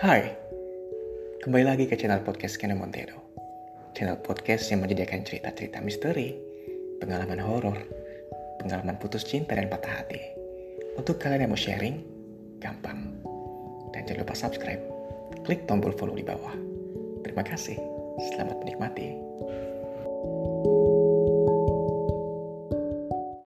Hai, kembali lagi ke channel podcast Kena Montero. Channel podcast yang menyediakan cerita-cerita misteri, pengalaman horor, pengalaman putus cinta dan patah hati. Untuk kalian yang mau sharing, gampang. Dan jangan lupa subscribe, klik tombol follow di bawah. Terima kasih, selamat menikmati.